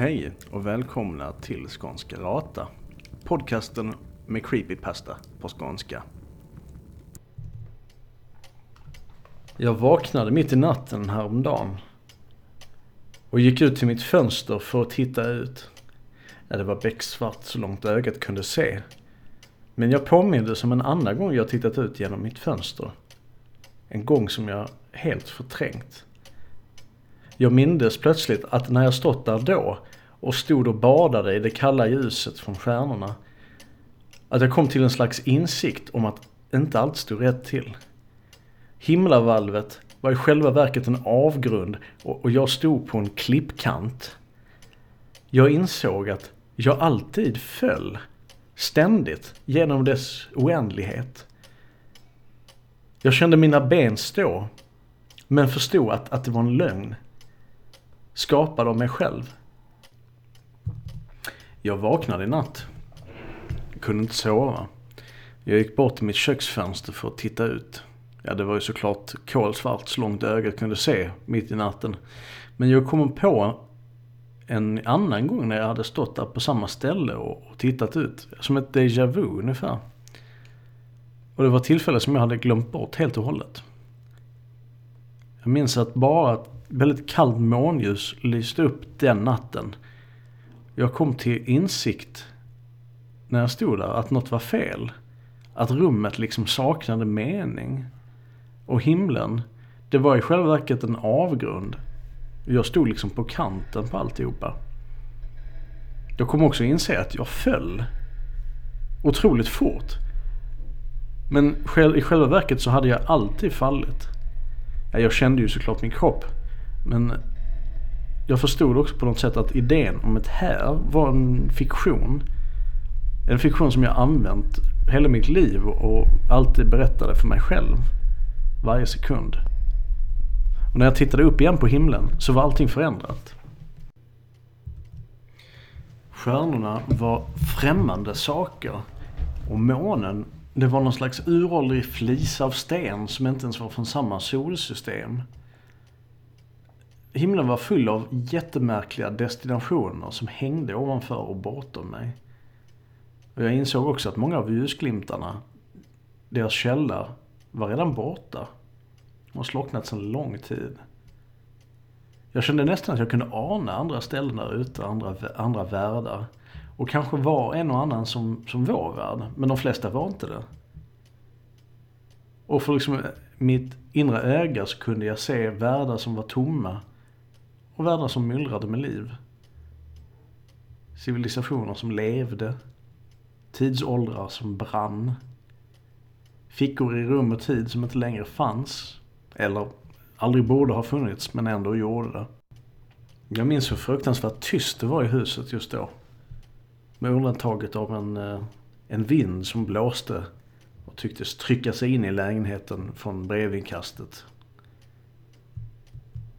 Hej och välkomna till Skånska Rata. Podcasten med creepypasta på skånska. Jag vaknade mitt i natten häromdagen och gick ut till mitt fönster för att titta ut. Ja, det var becksvart så långt ögat kunde se. Men jag påmindes om en annan gång jag tittat ut genom mitt fönster. En gång som jag helt förträngt. Jag mindes plötsligt att när jag stått där då och stod och badade i det kalla ljuset från stjärnorna. Att jag kom till en slags insikt om att inte allt stod rätt till. Himlavalvet var i själva verket en avgrund och jag stod på en klippkant. Jag insåg att jag alltid föll. Ständigt. Genom dess oändlighet. Jag kände mina ben stå. Men förstod att, att det var en lögn. Skapad av mig själv. Jag vaknade i natt. Jag kunde inte sova. Jag gick bort till mitt köksfönster för att titta ut. Ja, det var ju såklart kolsvart så långt ögat kunde se mitt i natten. Men jag kom på en annan gång när jag hade stått där på samma ställe och, tittat ut. Som ett déjà vu ungefär. Och det var tillfälle som jag hade glömt bort helt och hållet. Jag minns att bara ett väldigt kallt månljus lyste upp den natten. Jag kom till insikt när jag stod där att något var fel. Att rummet liksom saknade mening. Och himlen, det var i själva verket en avgrund. Jag stod liksom på kanten på alltihopa. Jag kom också inse att jag föll. Otroligt fort. Men i själva verket så hade jag alltid fallit. Jag kände ju såklart min kropp. Men jag förstod också på något sätt att idén om ett här var en fiktion. En fiktion som jag använt hela mitt liv och alltid berättade för mig själv. Varje sekund. Och när jag tittade upp igen på himlen så var allting förändrat. Stjärnorna var främmande saker. Och månen, det var någon slags uråldrig flis av sten som inte ens var från samma solsystem. Himlen var full av jättemärkliga destinationer som hängde ovanför och bortom mig. Och jag insåg också att många av ljusglimtarna, deras källa, var redan borta. De har slocknat sedan lång tid. Jag kände nästan att jag kunde ana andra ställen där ute, andra, andra världar. Och kanske var en och annan som, som vår värld, men de flesta var inte det. Och för liksom eh, mitt inre öga så kunde jag se världar som var tomma och världar som myllrade med liv. Civilisationer som levde. Tidsåldrar som brann. Fickor i rum och tid som inte längre fanns. Eller aldrig borde ha funnits men ändå gjorde det. Jag minns hur fruktansvärt tyst det var i huset just då. Med undantaget av en, eh, en vind som blåste och tycktes trycka sig in i lägenheten från brevinkastet.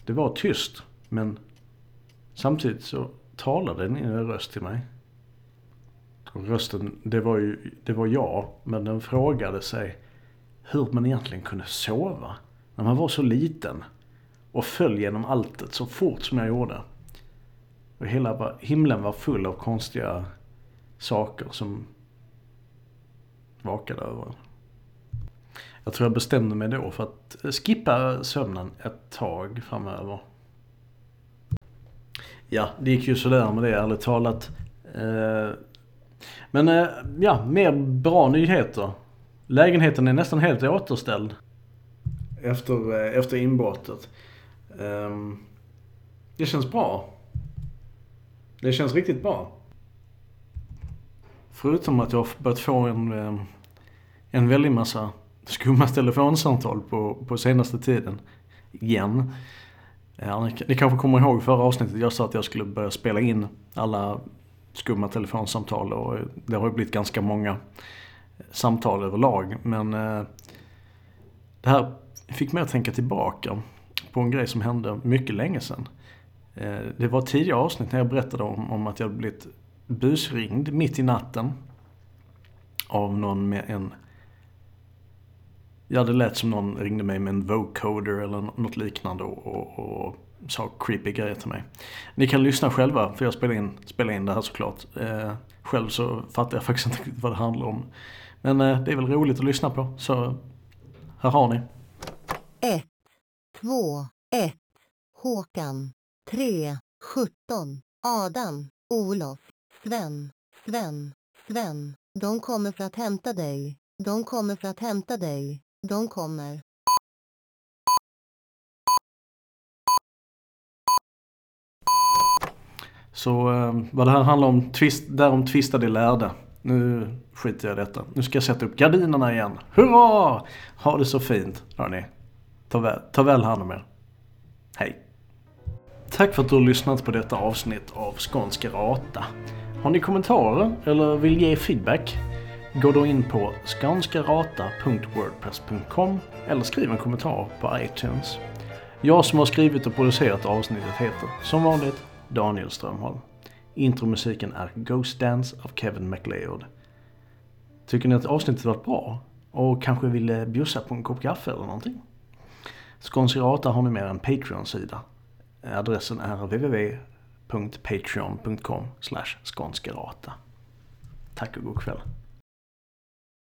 Det var tyst. Men samtidigt så talade en inre röst till mig. Och rösten, det var ju, det var jag, men den frågade sig hur man egentligen kunde sova när man var så liten och föll genom alltet så fort som jag gjorde. Och hela himlen var full av konstiga saker som vakade över en. Jag tror jag bestämde mig då för att skippa sömnen ett tag framöver. Ja, det gick ju sådär med det ärligt talat. Eh, men eh, ja, mer bra nyheter. Lägenheten är nästan helt återställd. Efter, eh, efter inbrottet. Ehm, det känns bra. Det känns riktigt bra. Förutom att jag har börjat få en, eh, en väldig massa skumma telefonsamtal på, på senaste tiden. Igen. Eh, ja, ni kanske kommer ihåg förra avsnittet jag sa att jag skulle börja spela in alla skumma telefonsamtal och det har ju blivit ganska många samtal överlag. Men eh, det här fick mig att tänka tillbaka på en grej som hände mycket länge sedan. Eh, det var tidigare avsnitt när jag berättade om, om att jag blivit busringd mitt i natten av någon med en Ja, det lät som någon ringde mig med en vocoder eller något liknande och, och, och sa creepy grejer till mig. Ni kan lyssna själva, för jag spelar in, spelar in det här såklart. Eh, själv så fattar jag faktiskt inte vad det handlar om. Men eh, det är väl roligt att lyssna på, så här har ni. 1, 2, 1, Håkan, 3, 17, Adam, Olof, Sven, Sven, Sven. De kommer för att hämta dig. De kommer för att hämta dig. De kommer. Så ehm, vad det här handlar om, twist, därom tvistade lärde. Nu skiter jag i detta. Nu ska jag sätta upp gardinerna igen. Hurra! Ha det så fint, hörni. Ta väl, ta väl hand om er. Hej. Tack för att du har lyssnat på detta avsnitt av Skånska Rata. Har ni kommentarer eller vill ge feedback? Gå då in på skanskarata.wordpress.com eller skriv en kommentar på iTunes. Jag som har skrivit och producerat avsnittet heter, som vanligt, Daniel Strömholm. Intromusiken är Ghost Dance av Kevin MacLeod. Tycker ni att avsnittet var bra? Och kanske vill eh, bjussa på en kopp kaffe eller någonting? Skånska Rata har numera en Patreon-sida. Adressen är www www.patreon.com skånskarata. Tack och god kväll.